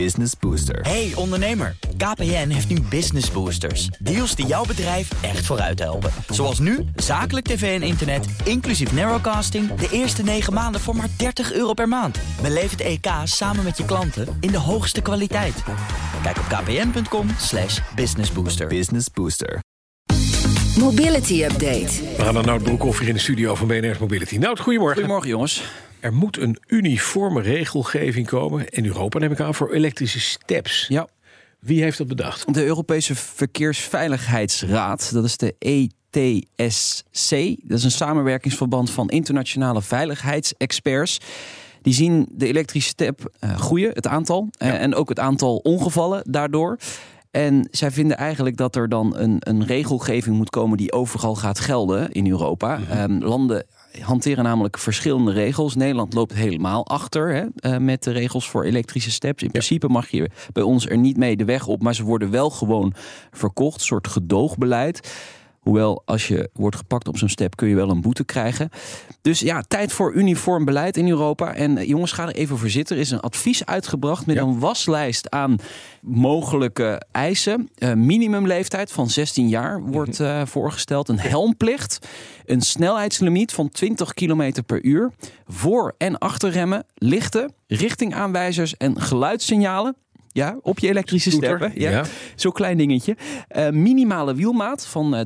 Business Booster. Hey ondernemer, KPN heeft nu Business Boosters. Deals die jouw bedrijf echt vooruit helpen. Zoals nu, zakelijk tv en internet, inclusief narrowcasting... de eerste 9 maanden voor maar 30 euro per maand. Beleef het EK samen met je klanten in de hoogste kwaliteit. Kijk op kpn.com slash businessbooster. Business Booster. Mobility Update. We gaan naar Nout Broekhoff hier in de studio van BNR's Mobility. Nout, goedemorgen. Goedemorgen jongens. Er moet een uniforme regelgeving komen, in Europa neem ik aan, voor elektrische steps. Ja, Wie heeft dat bedacht? de Europese Verkeersveiligheidsraad, dat is de ETSC. Dat is een samenwerkingsverband van internationale veiligheidsexperts. Die zien de elektrische step eh, groeien, het aantal. eh, en ook het aantal ongevallen daardoor. En zij vinden eigenlijk dat er dan een, een regelgeving moet komen die overal gaat gelden in Europa. Ehm, landen hanteren namelijk verschillende regels. Nederland loopt helemaal achter hè, eh, met de regels voor elektrische steps. In principe mag je bij ons er niet mee de weg op, maar ze worden wel gewoon verkocht. Een soort gedoogbeleid. Hoewel, als je wordt gepakt op zo'n step, kun je wel een boete krijgen. Dus ja, tijd voor uniform beleid in Europa. En eh, jongens, ga er even voor zitten. Er is een advies uitgebracht met Ja. een waslijst aan mogelijke eisen. Eh, minimumleeftijd van 16 jaar wordt Mhm. eh, voorgesteld. Een helmplicht. Een snelheidslimiet van 20 km per uur. Voor- en achterremmen. Lichten, richtingaanwijzers en geluidssignalen. Ja, op je elektrische steppen. Ja. ja. Zo'n klein dingetje. Eh, minimale wielmaat van eh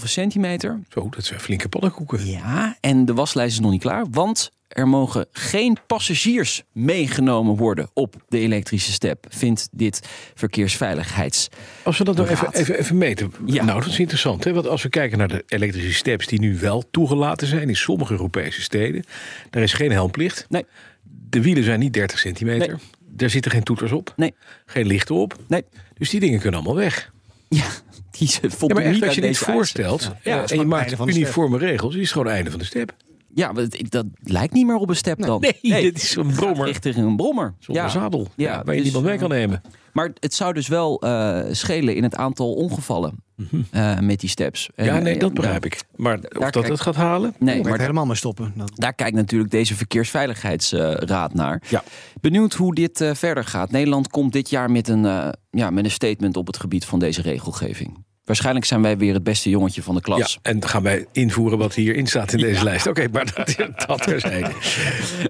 30,5 centimeter. Zo, dat zijn flinke pannenkoeken. Ja, en de waslijst is nog niet klaar, want er mogen geen passagiers meegenomen worden op de elektrische step, vindt dit verkeersveiligheids. Als we dat nou even, even, even meten. Ja. Nou, dat is interessant. Hè? Want als we kijken naar de elektrische steps die nu wel toegelaten zijn in sommige Europese steden. Daar is geen helmplicht. Nee, De wielen zijn niet 30 centimeter. Nee. Er zitten geen toeters op. nee, Geen lichten op. nee. Dus die dingen kunnen allemaal weg. Ja, die Ja, voldoen maar echt, niet als je dit eisen. voorstelt Ja, is en je maakt uniforme regels, is het gewoon het einde van de step. Ja, maar dat, dat lijkt niet meer op een step dan. Nee, dit is een brommer. Richting een brommer. Zonder ja. zadel. Ja, Ja, waar je dus, niemand mee kan eh, nemen. Maar het zou dus wel eh, schelen in het aantal ongevallen eh, met die steps. Mhm. Ja, nee, dat begrijp ik. Maar of dat kijk- het gaat halen? Nee, moet maar helemaal mee stoppen. Dat- Daar kijkt natuurlijk deze verkeersveiligheidsraad naar. Ja. Benieuwd hoe dit eh, verder gaat. Nederland komt dit jaar met een, eh, ja, met een statement op het gebied van deze regelgeving. Waarschijnlijk zijn wij weer het beste jongetje van de Ja, klas. en gaan wij invoeren wat hierin staat in deze lijst. Oké, maar dat, dat terzijde.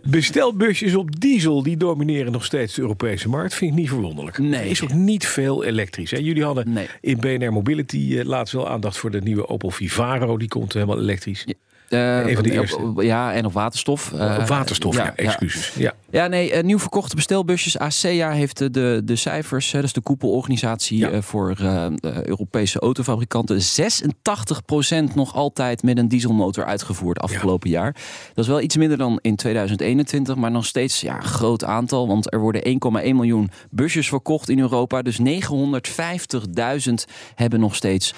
Bestelbusjes op diesel, die domineren nog steeds de Europese markt. Vind ik niet verwonderlijk. Nee. Er is ook niet veel elektrisch. Hè? Jullie hadden Nee. in BNR Mobility eh, laatst wel aandacht voor de nieuwe Opel Vivaro. Die komt helemaal elektrisch. Eh, De op- eerste. op- ja, en op waterstof. Eh, Op waterstof, ja, ja, excuses. Ja. Ja, nee, eh, nieuw verkochte bestelbusjes. ASEA heeft eh, de, de cijfers, dat is de koepelorganisatie Ja. eh, voor eh, de Europese autofabrikanten. 86% nog altijd met een dieselmotor uitgevoerd afgelopen jaar. Dat is wel iets minder dan in 2021, maar nog steeds ja, een groot aantal. Want er worden 1,1 miljoen busjes verkocht in Europa. Dus 950.000 hebben nog steeds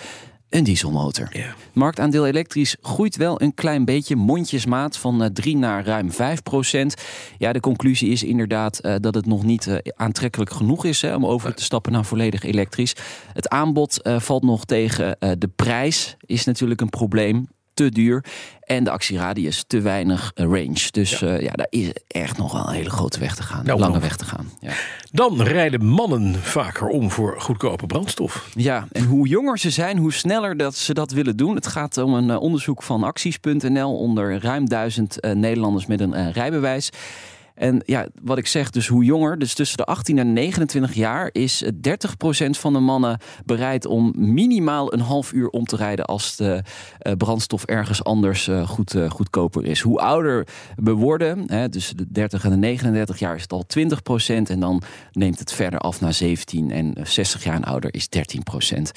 een dieselmotor. Ja. Marktaandeel elektrisch groeit wel een klein beetje, mondjesmaat van eh, 3 naar ruim 5 procent. Ja, de conclusie is inderdaad eh, dat het nog niet eh, aantrekkelijk genoeg is hè, om over te stappen naar volledig elektrisch. Het aanbod eh, valt nog tegen. Eh, de prijs is natuurlijk een probleem. Te duur. En de actieradius te weinig eh, range. Dus ja. ja, daar is echt nog wel een hele grote weg te gaan. Nou, lange nog. weg te gaan. Ja. Dan rijden mannen vaker om voor goedkope brandstof. Ja, en hoe jonger ze zijn, hoe sneller dat ze dat willen doen. Het gaat om een eh, onderzoek van acties.nl onder ruim duizend eh, Nederlanders met een eh, rijbewijs. En ja, wat ik zeg, dus hoe jonger, dus tussen de 18 en 29 jaar, is eh, 30% van de mannen bereid om minimaal een half uur om te rijden als de eh, brandstof ergens anders eh, goed, eh, goedkoper is. Hoe ouder we worden, hè, tussen de 30 en de 39 jaar, is het al 20%. En dan neemt het verder af naar 17 en eh, 60 jaar en ouder is 13%.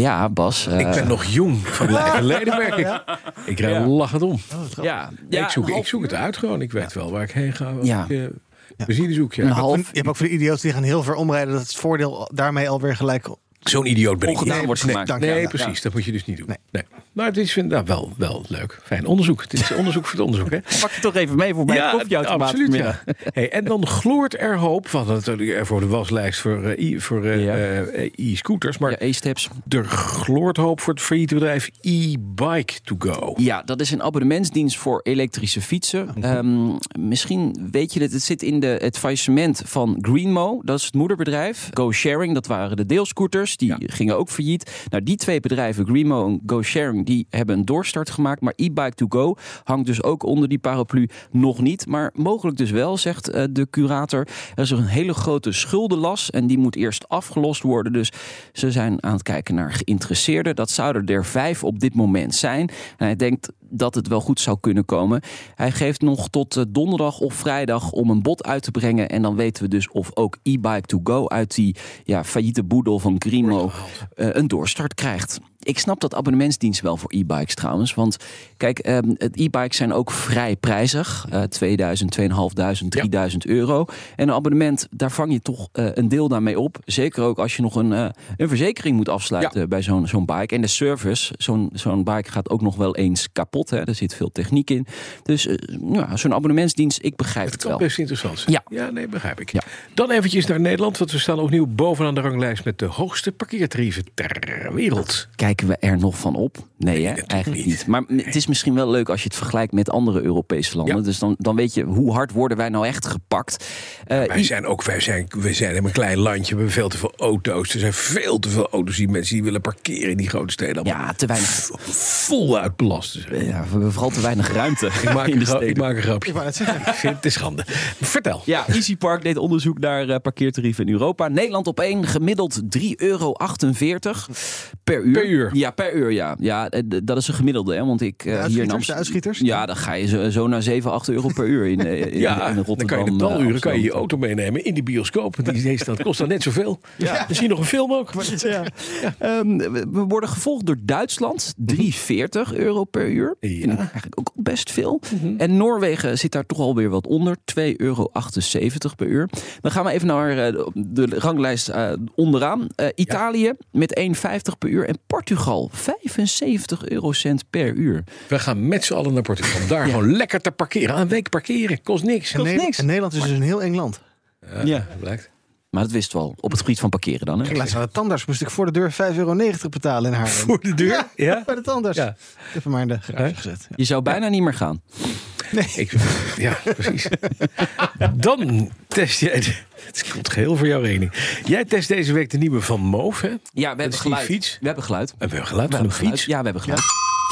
Ja, Bas. eh, Ik ben nog jong van lijf en leden, merk ik. Ik Ja. lachend om. ja, ik, zoek, ik zoek het uit gewoon. Ik weet wel waar ik heen ga. Ja. ik uh, benzine zoek. Ja. Een Je hebt ook half van- Je hebt ook van die idioten die gaan heel ver omrijden. Dat het voordeel daarmee alweer gelijk Zo'n idioot ben ongedaan wordt nee, gemaakt. Nee, Ja, precies. Dat moet je dus niet doen. Nee. Nee. Maar het is nou, wel, wel leuk. Fijn onderzoek. Het is onderzoek voor het onderzoek. Hè? Pak je toch even mee voor bij ja, absoluut. Ja. Hey, en dan gloort er hoop. Hadden natuurlijk er voor de waslijst voor eh, e- voor eh, eh, e-scooters. Maar Ja, E-steps. er gloort hoop voor het failliete bedrijf e-bike to go. Ja, dat is een abonnementsdienst voor elektrische fietsen. Ehm, misschien weet je dat het zit in de, het faillissement van Greenmo. Dat is het moederbedrijf. Go Sharing, dat waren de deelscooters. Die gingen ook failliet. Nou, die twee bedrijven, Greenmo en Go Sharing, die hebben een doorstart gemaakt. Maar e-bike to go hangt dus ook onder die paraplu nog niet. Maar mogelijk dus wel, zegt eh, de curator. Er is een hele grote schuldenlas en die moet eerst afgelost worden. Dus ze zijn aan het kijken naar geïnteresseerden. Dat zouden er vijf op dit moment zijn. En hij denkt dat het wel goed zou kunnen komen. Hij geeft nog tot eh, donderdag of vrijdag om een bod uit te brengen. En dan weten we dus of ook e-bike to go uit die ja, failliete boedel van Grimo eh, een doorstart krijgt. Ik snap dat abonnementsdienst wel voor e-bikes trouwens. Want kijk, ehm, e-bikes zijn ook vrij prijzig. eh 2000, 2500, 3000 euro. En een abonnement, daar vang je toch eh, een deel daarmee op. Zeker ook als je nog een, eh, een verzekering moet afsluiten bij zo'n zo'n bike. En de service, zo'n zo'n bike gaat ook nog wel eens kapot. Hè. Er zit veel techniek in. Dus eh, ja, zo'n abonnementsdienst, ik begrijp het, Het kan wel. best interessant zijn. Ja. ja, nee, begrijp ik. Dan eventjes naar Nederland, want we staan opnieuw bovenaan de ranglijst met de hoogste parkeertarieven ter wereld. Kijken we er nog van op? Nee, hè? eigenlijk niet. niet. Maar het is misschien wel leuk als je het vergelijkt met andere Europese landen. Ja. Dus dan, dan weet je hoe hard worden wij nou echt gepakt. Eh, Wij zijn ook, wij zijn, wij zijn een klein landje. We hebben veel te veel auto's. Er zijn veel te veel auto's die mensen die willen parkeren in die grote steden. Allemaal ja, te weinig. voluit belast. Ja, we hebben vooral te weinig ruimte Ik maak, in een de grap, ik steden. maak een grapje. Ik wou net zeggen. Ik vind het een schande. Vertel. Ja, Easy Park deed onderzoek naar eh, parkeertarieven in Europa. Nederland op één, gemiddeld 3,48 euro per uur. Per uur? Ja, per uur, ja. Ja, eh, dat is een gemiddelde, hè. Want ik eh, hier in Amsterdam... uitschieters? Ja, dan ga je zo, zo naar 7, 8 euro per uur in, eh, in, Ja, in Rotterdam. dan kan je de taluren kan je je auto meenemen in die bioscoop. Die dat kost dan net zoveel. Ja. Misschien nog een film ook. Ja. Ehm, we we worden gevolgd door Duitsland, 3,40 euro per uur. Ja. Vind ik eigenlijk ook best veel. En Noorwegen zit daar toch alweer wat onder, 2,78 euro per uur. Dan gaan we even naar de ranglijst onderaan. Italië met 1,50 per uur en Portugal 75 eurocent per uur. We gaan met z'n allen naar Portugal. Daar gewoon lekker te parkeren. Een week parkeren. Kost niks. En, Kost Nederland- niks. en Nederland is dus een heel eng land. Ja. Blijkt. Maar dat wist wel, op het gebied van parkeren dan. Hè? Ik laatst de tandarts moest ik voor de deur 5,90 euro betalen in Haarlem. Voor de deur? Ja. Bij de tandarts. Ja. Ik heb hem maar in de garage gezet. Je zou bijna niet meer gaan. Ik, ja, precies. Dan test jij... de- Het komt geheel voor jouw rekening. Jij test deze week de nieuwe van Moof, hè? Ja, we hebben die geluid. fiets. We hebben geluid. En we hebben geluid We van een geluid. fiets. Ja, we hebben geluid.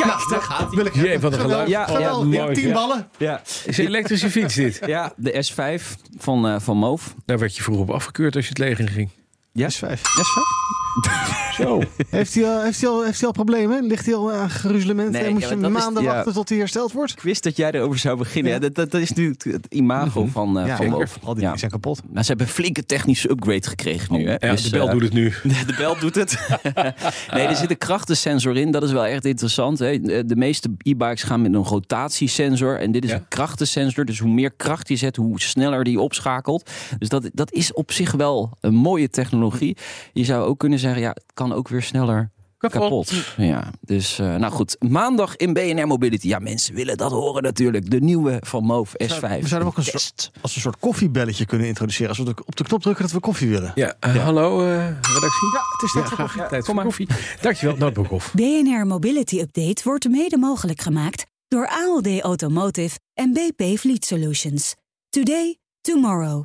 Kijk, daar gaat Wil ik Jee, wat een geluid. Ja, Ja, ja, ja, tien Ja. ballen. Ja. Is een elektrische fiets dit? Ja, de S5 van, eh van Moof. Daar werd je vroeger op afgekeurd als je het leger in ging. Ja, S5. S5? Zo. Heeft hij al, heeft hij al, heeft hij al problemen? Ligt hij al aan geruzelement? Nee, en moet ja, je maar is- maanden ja. wachten tot hij hersteld wordt? Ik wist dat jij erover zou beginnen. Ja. Ja, dat, dat is nu het, het imago van, eh Ja, van. Al die zijn kapot. Nou, ze hebben een flinke technische upgrade gekregen nu. Hè? Ja, Dus, de bel eh, doet het nu. De bel doet het. nee, er zit een krachtensensor in. Dat is wel echt interessant. Hè. De meeste e-bikes gaan met een rotatiesensor. En dit is Ja. een krachtensensor. Dus hoe meer kracht je zet, hoe sneller die opschakelt. Dus dat, dat is op zich wel een mooie technologie. Je zou ook kunnen zeggen, ja, kan ook weer sneller kapot. Ja, dus uh, nou goed. Maandag in BNR Mobility. Ja, mensen willen dat horen natuurlijk. De nieuwe van Moof S5. We zouden ook een soort, als een soort koffiebelletje kunnen introduceren. Als we op de knop drukken dat we koffie willen. Ja, uh, hallo uh, redactie. Ja, het is tijd voor graag. koffie. Tijd voor koffie. Dankjewel, Noordbroekhoff. BNR Mobility Update wordt mede mogelijk gemaakt door ALD Automotive en BP Fleet Solutions. Today, tomorrow,